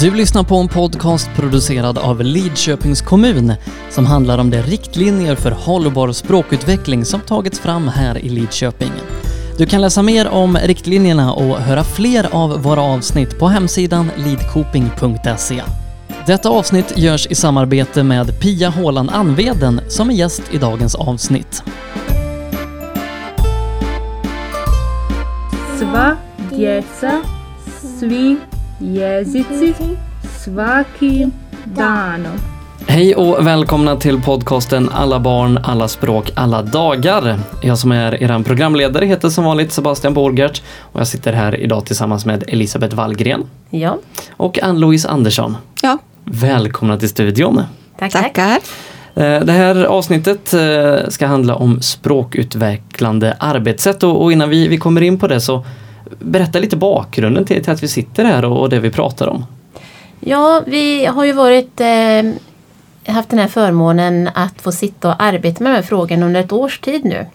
Du lyssnar på en podcast producerad av Lidköpings kommun som handlar om de riktlinjer för hållbar språkutveckling som tagits fram här i Lidköping. Du kan läsa mer om riktlinjerna och höra fler av våra avsnitt på hemsidan lidkoping.se. Detta avsnitt görs i samarbete med Pia Håland Anveden som är gäst i dagens avsnitt. Sva, djeca, svi, jezici, svaki, dano. Hej och välkomna till podcasten Alla barn, alla språk, alla dagar. Jag som är er programledare heter som vanligt Sebastian Borgert och jag sitter här idag tillsammans med Elisabeth Wallgren Ja, och Ann-Louise Andersson. Ja. Välkomna till studion. tack, tack. Tackar. Eh, Det här avsnittet eh, ska handla om språkutvecklande arbetssätt och och innan vi, vi kommer in på det så berätta lite bakgrunden till, till att vi sitter här och, och det vi pratar om. Ja, vi har ju varit eh, haft den här förmånen att få sitta och arbeta med de här frågorna under ett års tid nu.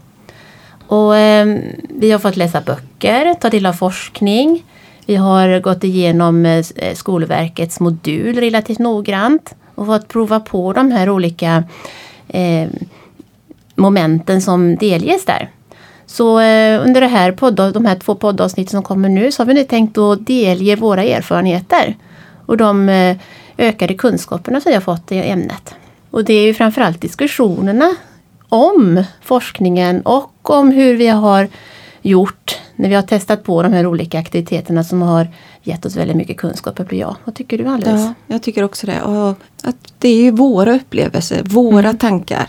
Och eh, vi har fått läsa böcker, ta del av forskning. Vi har gått igenom eh, Skolverkets modul relativt noggrant och fått prova på de här olika eh, momenten som delges där. Så eh, under det här podd, de här två poddavsnitten som kommer nu så har vi nu tänkt att delge våra erfarenheter och de eh, ökade kunskaperna som vi har fått i ämnet. Och det är ju framförallt diskussionerna om forskningen och om hur vi har gjort när vi har testat på de här olika aktiviteterna som har gett oss väldigt mycket kunskap upplever jag. Vad tycker du Alice? Ja, jag tycker också det. Och att det är ju våra upplevelser, våra Mm. tankar.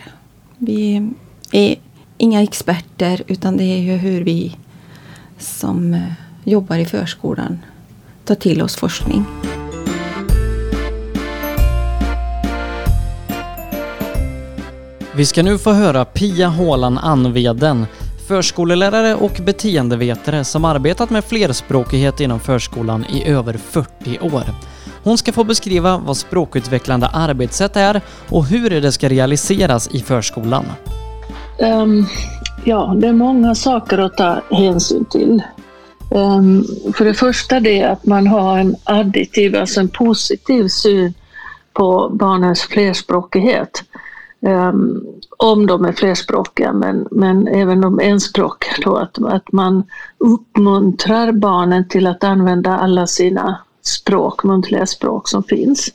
Vi är inga experter utan det är ju hur vi som eh, jobbar i förskolan tar till oss forskning. Vi ska nu få höra Pia Håland Anveden, förskollärare och beteendevetare som arbetat med flerspråkighet inom förskolan i över 40 år. Hon ska få beskriva vad språkutvecklande arbetssätt är och hur det ska realiseras i förskolan. Um, ja, det är många saker att ta hänsyn till. Um, för det första det att man har en additiv, alltså en positiv syn på barnens flerspråkighet. Um, om de är flerspråkiga, men, men även de enspråkiga. Då, att, att man uppmuntrar barnen till att använda alla sina språk, muntliga språk som finns.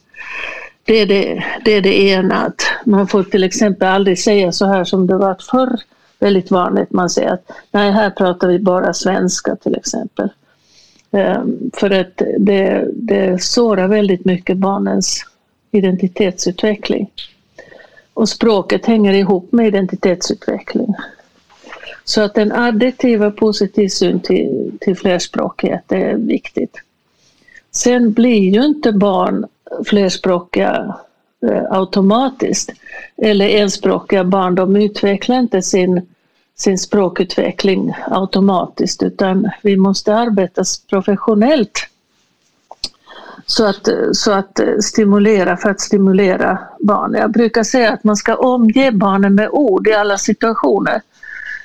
Det är det, det är det ena. Att man får till exempel aldrig säga så här som det var förr. Väldigt vanligt. Man säger att nej, här pratar vi bara svenska till exempel. Ehm, för att det, det sårar väldigt mycket barnens identitetsutveckling. Och språket hänger ihop med identitetsutveckling. Så att en additiv och positiv syn till, till flerspråkighet är viktigt. Sen blir ju inte barn flerspråkiga eh, automatiskt. Eller enspråkiga barn, de utvecklar inte sin, sin språkutveckling automatiskt utan vi måste arbeta professionellt så att, så att eh, stimulera, för att stimulera barn. Jag brukar säga att man ska omge barnen med ord i alla situationer.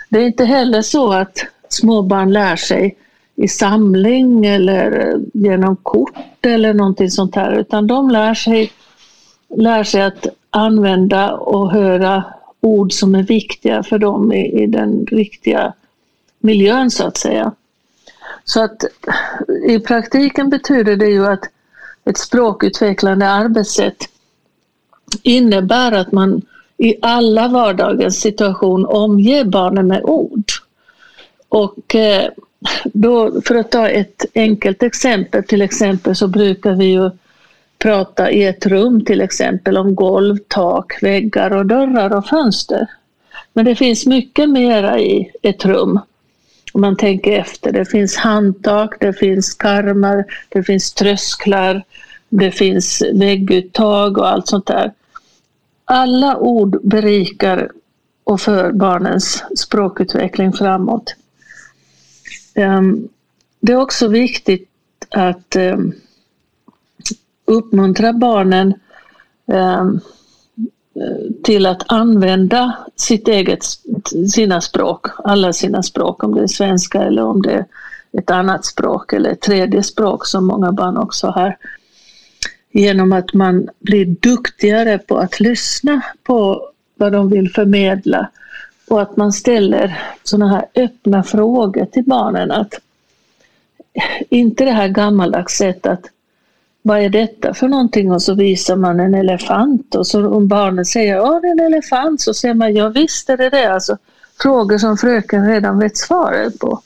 Det är inte heller så att småbarn lär sig i samling eller genom kort eller någonting sånt här, utan de lär sig, lär sig att använda och höra ord som är viktiga för dem i, i den riktiga miljön så att säga. Så att i praktiken betyder det ju att ett språkutvecklande arbetssätt innebär att man i alla vardagens situation omger barnen med ord. Och eh, då, för att ta ett enkelt exempel, till exempel så brukar vi ju prata i ett rum till exempel om golv, tak, väggar och dörrar och fönster. Men det finns mycket mera i ett rum om man tänker efter. Det finns handtak, det finns karmar, det finns trösklar, det finns vägguttag och allt sånt där. Alla ord berikar och för barnens språkutveckling framåt. Ehm, det är också viktigt att ehm, uppmuntra barnen ehm, till att använda sitt eget, sina språk, alla sina språk, om det är svenska eller om det är ett annat språk eller ett tredje språk som många barn också har. genom att man blir duktigare på att lyssna på vad de vill förmedla och att man ställer sådana här öppna frågor till barnen. Att inte det här gammaldags sättet att vad är detta för någonting och så visar man en elefant och så om barnen säger ja det är en elefant så säger man ja visst är det det. Alltså, frågor som fröken redan vet svaret på.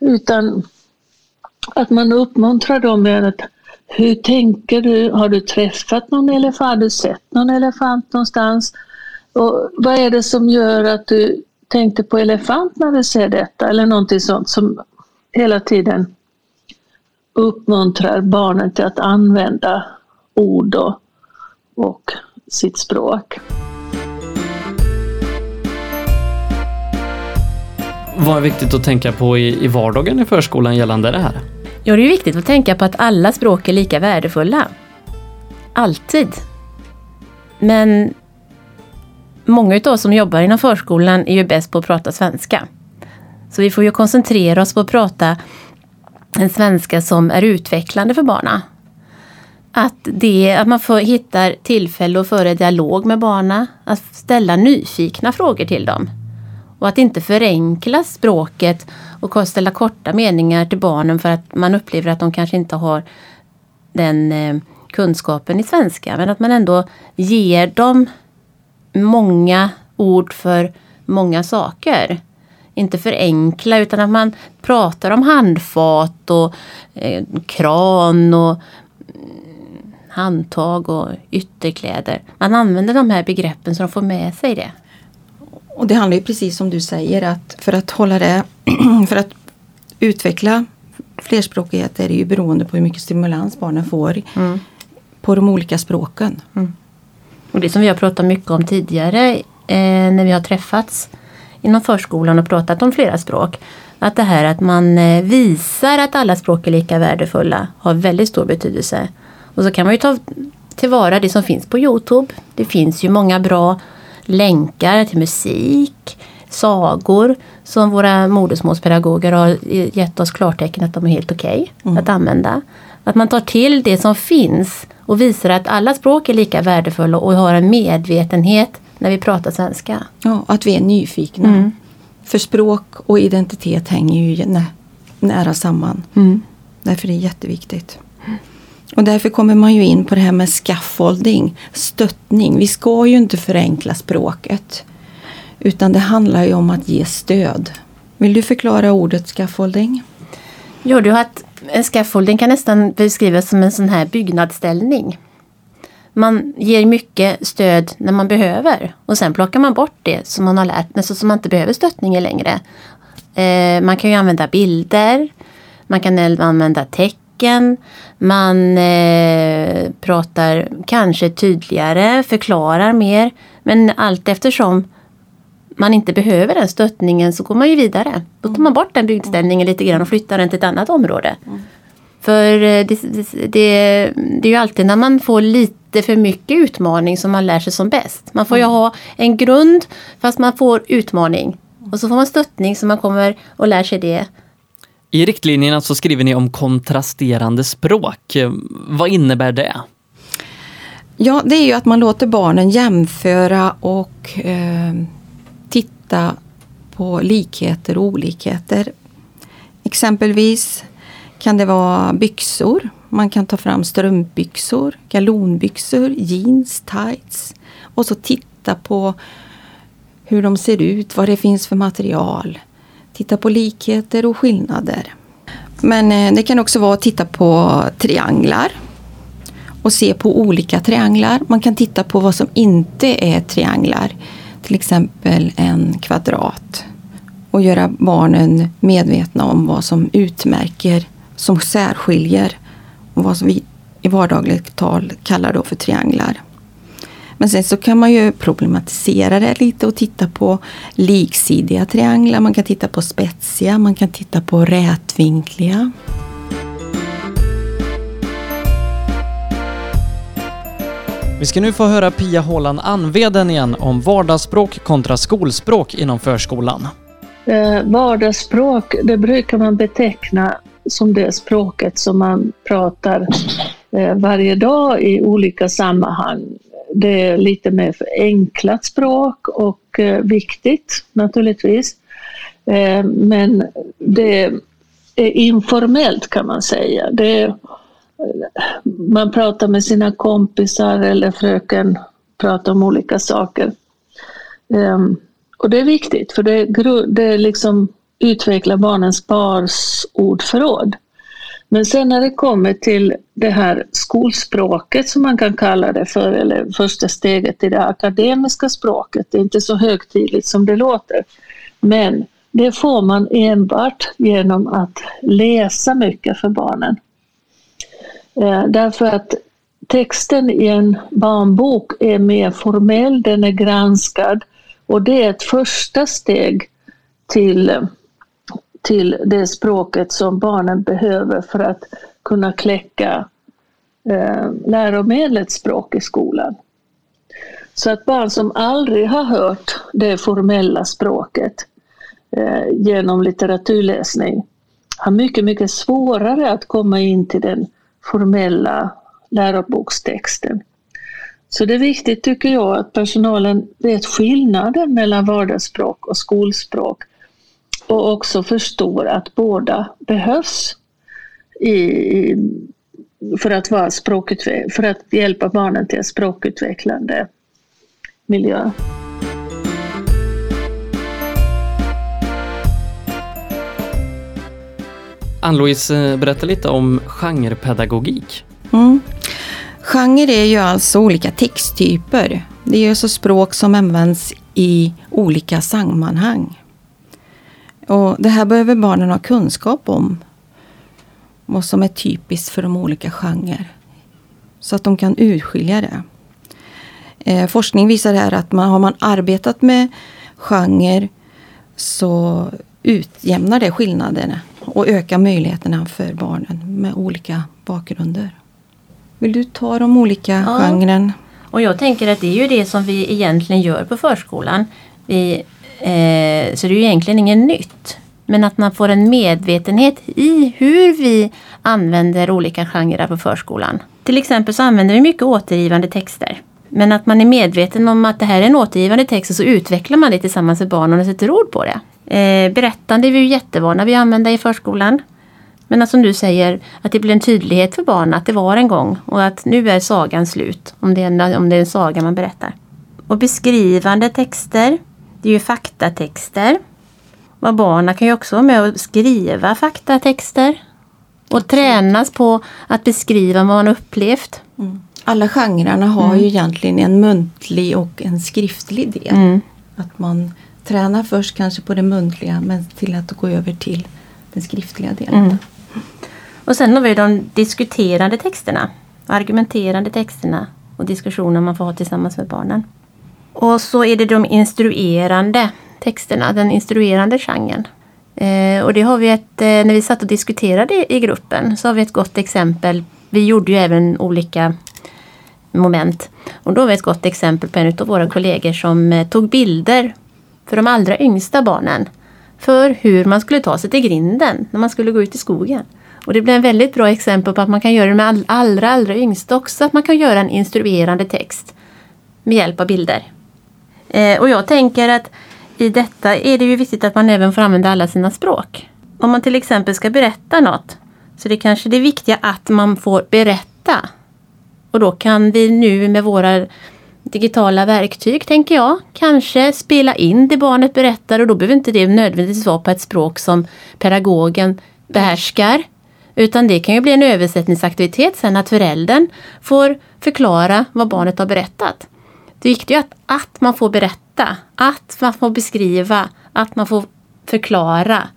Utan att man uppmuntrar dem med att hur tänker du? Har du träffat någon elefant? Har du sett någon elefant någonstans? Och vad är det som gör att du tänkte på elefant när du ser detta? Eller någonting sånt som hela tiden uppmuntrar barnen till att använda ord och, och sitt språk. Vad är viktigt att tänka på i, i vardagen i förskolan gällande det här? Ja, det är viktigt att tänka på att alla språk är lika värdefulla. Alltid. Men många av oss som jobbar inom förskolan är ju bäst på att prata svenska. Så vi får ju koncentrera oss på att prata en svenska som är utvecklande för barnen. Att, det, att man får hittar tillfälle att föra dialog med barnen, att ställa nyfikna frågor till dem. Och att inte förenkla språket och ställa korta meningar till barnen för att man upplever att de kanske inte har den eh, kunskapen i svenska. Men att man ändå ger dem många ord för många saker. Inte förenkla utan att man pratar om handfat och eh, kran och mm, handtag och ytterkläder. Man använder de här begreppen så de får med sig det. Och det handlar ju precis som du säger att för att hålla det, för att utveckla flerspråkighet är det ju beroende på hur mycket stimulans barnen får mm. på de olika språken. Mm. Och det som vi har pratat mycket om tidigare eh, när vi har träffats inom förskolan och pratat om flera språk. Att det här att man eh, visar att alla språk är lika värdefulla har väldigt stor betydelse. Och så kan man ju ta tillvara det som finns på Youtube. Det finns ju många bra länkar till musik, sagor som våra modersmålspedagoger har gett oss klartecken att de är helt okej okay mm. att använda. Att man tar till det som finns och visar att alla språk är lika värdefulla och har en medvetenhet när vi pratar svenska. Ja, att vi är nyfikna. Mm. För språk och identitet hänger ju nä nära samman. Mm. Därför är det jätteviktigt. Och därför kommer man ju in på det här med scaffolding, stöttning. Vi ska ju inte förenkla språket. Utan det handlar ju om att ge stöd. Vill du förklara ordet scaffolding? Ja, du har en scaffolding kan nästan beskrivas som en sån här byggnadsställning. Man ger mycket stöd när man behöver och sen plockar man bort det som man har lärt sig så man inte behöver stöttningen längre. Eh, man kan ju använda bilder, man kan använda tecken, man eh, pratar kanske tydligare, förklarar mer. Men allt eftersom man inte behöver den stöttningen så går man ju vidare. Då tar man bort den byggställningen lite grann och flyttar den till ett annat område. Mm. För eh, det, det, det, det, är ju alltid när man får lite för mycket utmaning som man lär sig som bäst. Man får ju ha en grund fast man får utmaning. Och så får man stöttning så man kommer och lär sig det. I riktlinjerna så skriver ni om kontrasterande språk. Vad innebär det? Ja, det är ju att man låter barnen jämföra och eh, titta på likheter och olikheter. Exempelvis kan det vara byxor. Man kan ta fram strumpbyxor, galonbyxor, jeans, tights. Och så titta på hur de ser ut, vad det finns för material. Titta på likheter och skillnader. Men eh, det kan också vara att titta på trianglar och se på olika trianglar. Man kan titta på vad som inte är trianglar till exempel en kvadrat och göra barnen medvetna om vad som utmärker, som särskiljer och vad som vi i vardagligt tal kallar då för trianglar. Men sen så kan man ju problematisera det lite och titta på liksidiga trianglar. Man kan titta på spetsiga, man kan titta på rätvinkliga. Vi ska nu få höra Pia Håland Anveden igen om vardagsspråk kontra skolspråk inom förskolan. Eh, vardagsspråk, det brukar man beteckna som det språket som man pratar eh, varje dag i olika sammanhang. Det är lite mer förenklat språk och eh, viktigt naturligtvis. Eh, men det är informellt kan man säga. Det är, man pratar med sina kompisar eller fröken pratar om olika saker. Um, och det är viktigt för det, det liksom utvecklar barnens barsordförråd. Men sen när det kommer till det här skolspråket som man kan kalla det för, eller första steget i det akademiska språket, det är inte så högtidligt som det låter. Men det får man enbart genom att läsa mycket för barnen. Eh, därför att texten i en barnbok är mer formell, den är granskad och det är ett första steg till, till det språket som barnen behöver för att kunna kläcka eh, läromedlets språk i skolan. Så att barn som aldrig har hört det formella språket eh, genom litteraturläsning har mycket, mycket svårare att komma in till den formella lärobokstexten. Så det är viktigt tycker jag att personalen vet skillnaden mellan vardagsspråk och skolspråk och också förstår att båda behövs i, för, att vara för att hjälpa barnen till en språkutvecklande miljö. Ann-Louise, eh, berätta lite om genrepedagogik. Mm. Genre är ju alltså olika texttyper. Det är alltså språk som används i olika sammanhang. Och det här behöver barnen ha kunskap om. Vad som är typiskt för de olika genrer. Så att de kan urskilja det. Eh, forskning visar här att man, har man arbetat med genre så utjämnar det skillnaderna och ökar möjligheterna för barnen med olika bakgrunder. Vill du ta de olika ja. genren? Och jag tänker att det är ju det som vi egentligen gör på förskolan. Vi, eh, så det är ju egentligen inget nytt. Men att man får en medvetenhet i hur vi använder olika genrer på förskolan. Till exempel så använder vi mycket återgivande texter. Men att man är medveten om att det här är en återgivande text och så utvecklar man det tillsammans med barnen och sätter ord på det. Eh, berättande är vi ju jättevana att använda i förskolan. Men att som du säger, att det blir en tydlighet för barnen att det var en gång och att nu är sagan slut. Om det är en, om det är en saga man berättar. Och beskrivande texter, det är ju faktatexter. Och barnen kan ju också vara med och skriva faktatexter. Och tränas på att beskriva vad man upplevt. Mm. Alla genrerna har mm. ju egentligen en muntlig och en skriftlig del. Mm. Att man Träna först kanske på det muntliga men till att gå över till den skriftliga delen. Mm. Och sen har vi de diskuterande texterna, argumenterande texterna och diskussioner man får ha tillsammans med barnen. Och så är det de instruerande texterna, den instruerande genren. Eh, och det har vi ett, eh, när vi satt och diskuterade i gruppen så har vi ett gott exempel. Vi gjorde ju även olika moment. Och då har vi ett gott exempel på en av våra kollegor som eh, tog bilder för de allra yngsta barnen. För hur man skulle ta sig till grinden när man skulle gå ut i skogen. Och det blir en väldigt bra exempel på att man kan göra det med all, allra, allra yngsta också. Att man kan göra en instruerande text med hjälp av bilder. Eh, och jag tänker att i detta är det ju viktigt att man även får använda alla sina språk. Om man till exempel ska berätta något så det är kanske det viktiga att man får berätta. Och då kan vi nu med våra digitala verktyg, tänker jag, kanske spela in det barnet berättar och då behöver inte det nödvändigtvis vara på ett språk som pedagogen behärskar. Utan det kan ju bli en översättningsaktivitet sen att föräldern får förklara vad barnet har berättat. Det viktiga är att, att man får berätta, att man får beskriva, att man får förklara.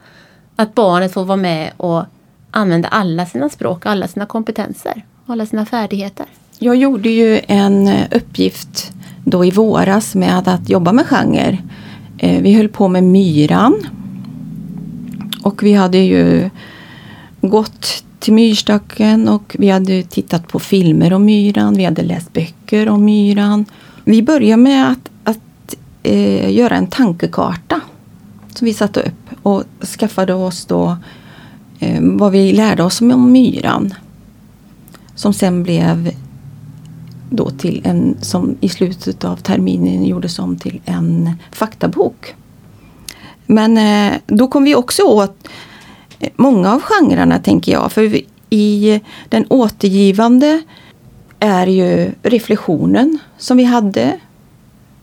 Att barnet får vara med och använda alla sina språk, alla sina kompetenser, alla sina färdigheter. Jag gjorde ju en eh, uppgift då i våras med att jobba med genre. Eh, vi höll på med myran. Och vi hade ju gått till myrstacken och vi hade tittat på filmer om myran. Vi hade läst böcker om myran. Vi började med att, att eh, göra en tankekarta som vi satte upp och skaffade oss då eh, vad vi lärde oss om myran. som sen blev då till en som i slutet av terminen gjordes om till en faktabok. Men eh, då kom vi också åt eh, många av genrerna tänker jag. För i den återgivande är ju reflektionen som vi hade.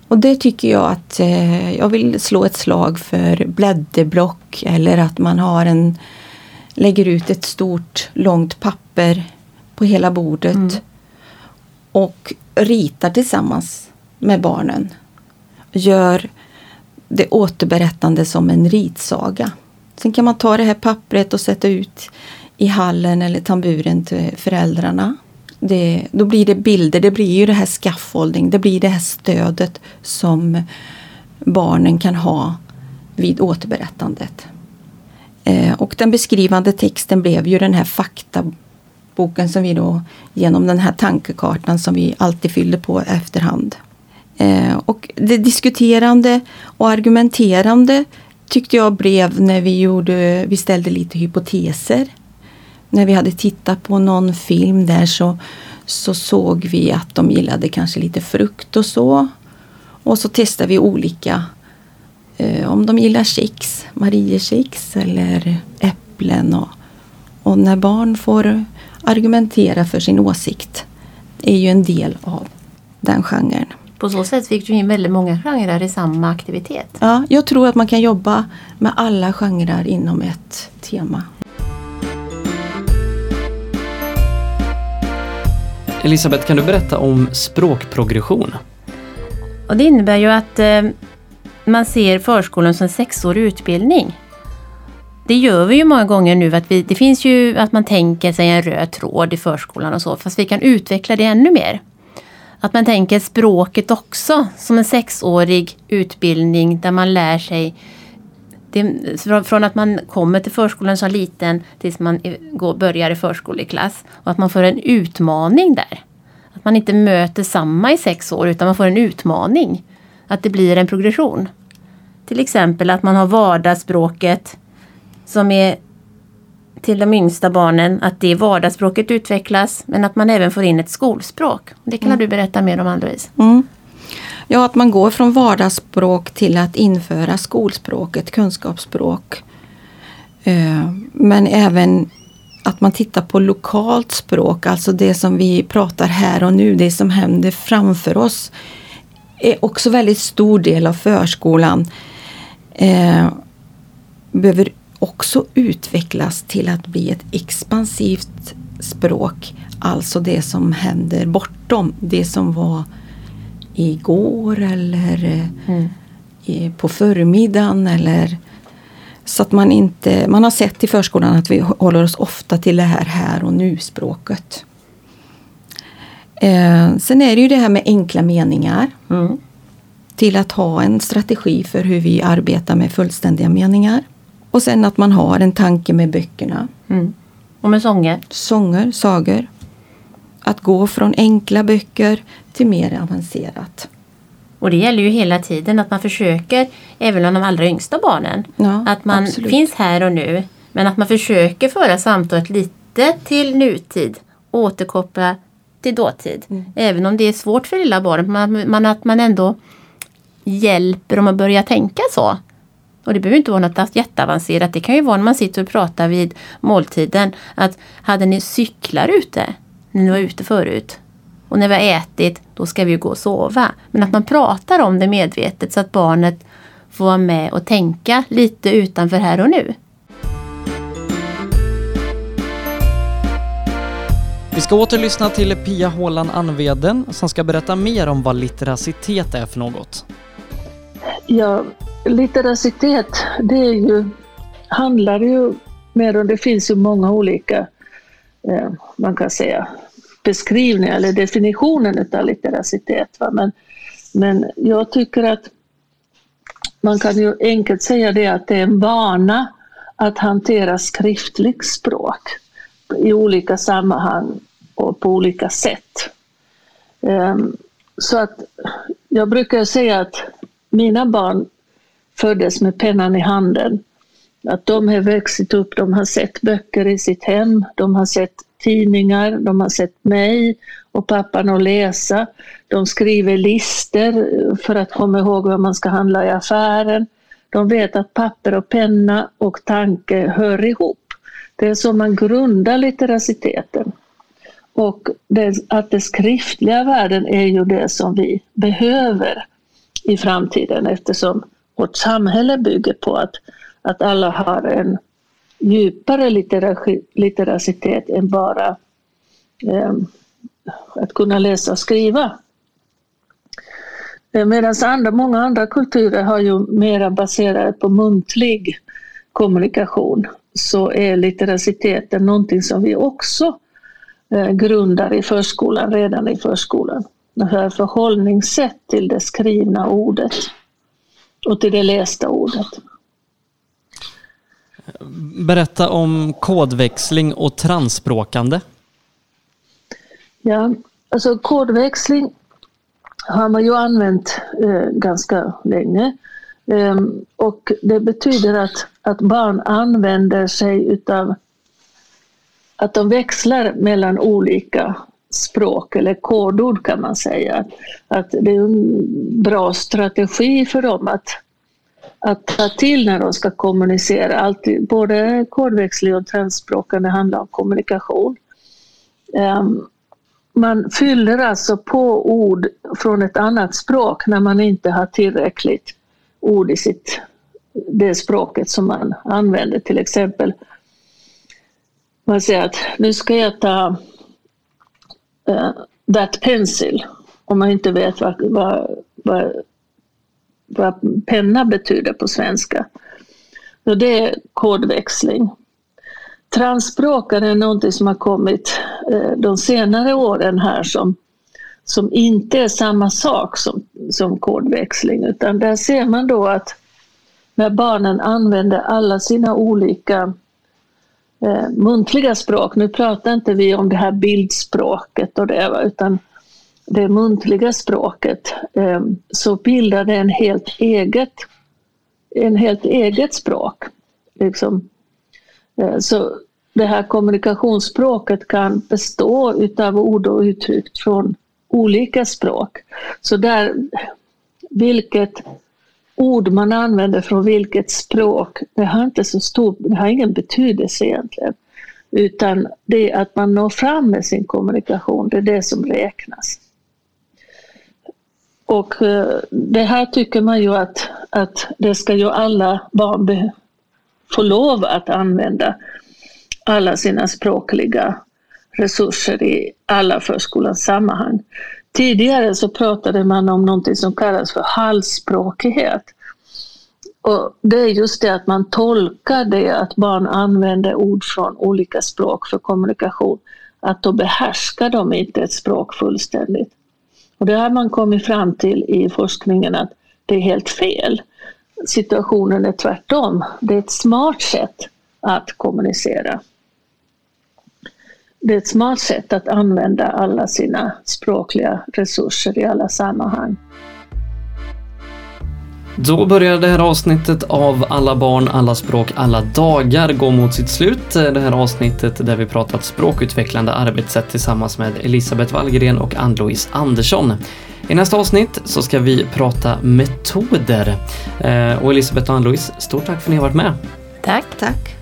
Och det tycker jag att eh, jag vill slå ett slag för blädderblock eller att man har en lägger ut ett stort långt papper på hela bordet mm och ritar tillsammans med barnen. Gör det återberättande som en ritsaga. Sen kan man ta det här pappret och sätta ut i hallen eller tamburen till föräldrarna. Det, då blir det bilder, det blir ju det här scaffolding, det blir det här stödet som barnen kan ha vid återberättandet. Eh, och den beskrivande texten blev ju den här boken som vi då genom den här tankekartan som vi alltid fyllde på efterhand. Eh, och det diskuterande och argumenterande tyckte jag blev när vi, gjorde, vi ställde lite hypoteser. När vi hade tittat på någon film där så, så såg vi att de gillade kanske lite frukt och så. Och så testade vi olika eh, om de gillar kex, Mariekex eller äpplen. Och, och när barn får argumentera för sin åsikt är ju en del av den genren. På så sätt fick du in väldigt många genrer i samma aktivitet. Ja, jag tror att man kan jobba med alla genrer inom ett tema. Elisabeth, kan du berätta om språkprogression? Och det innebär ju att eh, man ser förskolan som en sexårig utbildning. Det gör vi ju många gånger nu. Att vi, det finns ju att man tänker sig en röd tråd i förskolan och så, fast vi kan utveckla det ännu mer. Att man tänker språket också som en sexårig utbildning där man lär sig det, från att man kommer till förskolan som liten tills man går, börjar i förskoleklass. Och att man får en utmaning där. Att man inte möter samma i sex år utan man får en utmaning. Att det blir en progression. Till exempel att man har vardagsspråket som är till de yngsta barnen att det vardagsspråket utvecklas men att man även får in ett skolspråk. Det kan mm. du berätta mer om Ann-Louise. Mm. Ja, att man går från vardagsspråk till att införa skolspråket, kunskapsspråk. Eh, men även att man tittar på lokalt språk, alltså det som vi pratar här och nu, det som händer framför oss. är också väldigt stor del av förskolan. Eh, behöver också utvecklas till att bli ett expansivt språk. Alltså det som händer bortom det som var igår eller mm. på förmiddagen. Eller, så att man inte, man har sett i förskolan att vi håller oss ofta till det här här och nu språket. Eh, sen är det ju det här med enkla meningar. Mm. Till att ha en strategi för hur vi arbetar med fullständiga meningar. Och sen att man har en tanke med böckerna. Mm. Och med sånger? Sånger, sagor. Att gå från enkla böcker till mer avancerat. Och det gäller ju hela tiden att man försöker, även om de allra yngsta barnen, ja, att man absolut. finns här och nu. Men att man försöker föra samtalet lite till nutid, återkoppla till dåtid. Mm. Även om det är svårt för lilla barnet, man, man, att man ändå hjälper dem att börja tänka så. Och det behöver inte vara något jätteavancerat. Det kan ju vara när man sitter och pratar vid måltiden. Att hade ni cyklar ute när ni var ute förut? Och när vi har ätit, då ska vi gå och sova. Men att man pratar om det medvetet så att barnet får vara med och tänka lite utanför här och nu. Vi ska åter lyssna till Pia Håland Anveden som ska berätta mer om vad litteracitet är för något. Ja, litteracitet, det är ju, handlar ju mer om, det finns ju många olika, eh, man kan säga, beskrivningar eller definitionen av litteracitet. Va? Men, men jag tycker att man kan ju enkelt säga det att det är en vana att hantera skriftligt språk i olika sammanhang och på olika sätt. Ehm, så att jag brukar säga att mina barn föddes med pennan i handen. Att de har vuxit upp, de har sett böcker i sitt hem, de har sett tidningar, de har sett mig och pappan att läsa. De skriver lister för att komma ihåg vad man ska handla i affären. De vet att papper och penna och tanke hör ihop. Det är så man grundar litteraciteten. Och det, att den skriftliga världen är ju det som vi behöver i framtiden eftersom vårt samhälle bygger på att, att alla har en djupare litteracitet än bara eh, att kunna läsa och skriva. Eh, Medan andra, många andra kulturer har ju mera baserat på muntlig kommunikation så är litteraciteten någonting som vi också eh, grundar i förskolan, redan i förskolan. Förhållningssätt till det skrivna ordet och till det lästa ordet. Berätta om kodväxling och transspråkande. Ja, alltså kodväxling har man ju använt eh, ganska länge. Um, och det betyder att, att barn använder sig utav att de växlar mellan olika språk eller kodord kan man säga. Att det är en bra strategi för dem att, att ta till när de ska kommunicera. Alltid, både kodväxling och transspråkande handlar om kommunikation. Um, man fyller alltså på ord från ett annat språk när man inte har tillräckligt ord i sitt, det språket som man använder. Till exempel, man säger att nu ska jag ta uh, that pencil, om man inte vet vad, vad, vad, vad penna betyder på svenska. Så det är kodväxling. Transspråkare är någonting som har kommit uh, de senare åren här som som inte är samma sak som, som kodväxling utan där ser man då att när barnen använder alla sina olika eh, muntliga språk, nu pratar inte vi om det här bildspråket och det, utan det muntliga språket, eh, så bildar det en helt eget, en helt eget språk. Liksom. Eh, så det här kommunikationsspråket kan bestå utav ord och uttryck från olika språk. Så där, vilket ord man använder från vilket språk, det har inte så stor, det har ingen betydelse egentligen. Utan det är att man når fram med sin kommunikation, det är det som räknas. Och eh, det här tycker man ju att, att det ska ju alla barn få lov att använda alla sina språkliga resurser i alla förskolans sammanhang. Tidigare så pratade man om någonting som kallas för halvspråkighet. Och det är just det att man tolkar det att barn använder ord från olika språk för kommunikation, att då behärskar de inte ett språk fullständigt. Och det har man kommit fram till i forskningen att det är helt fel. Situationen är tvärtom. Det är ett smart sätt att kommunicera det är ett smart sätt att använda alla sina språkliga resurser i alla sammanhang. Då börjar det här avsnittet av Alla barn, alla språk, alla dagar gå mot sitt slut. Det här avsnittet där vi pratat språkutvecklande arbetssätt tillsammans med Elisabeth Wallgren och Ann-Louise Andersson. I nästa avsnitt så ska vi prata metoder. Eh, och Elisabeth och Ann-Louise, stort tack för att ni har varit med. Tack. Tack.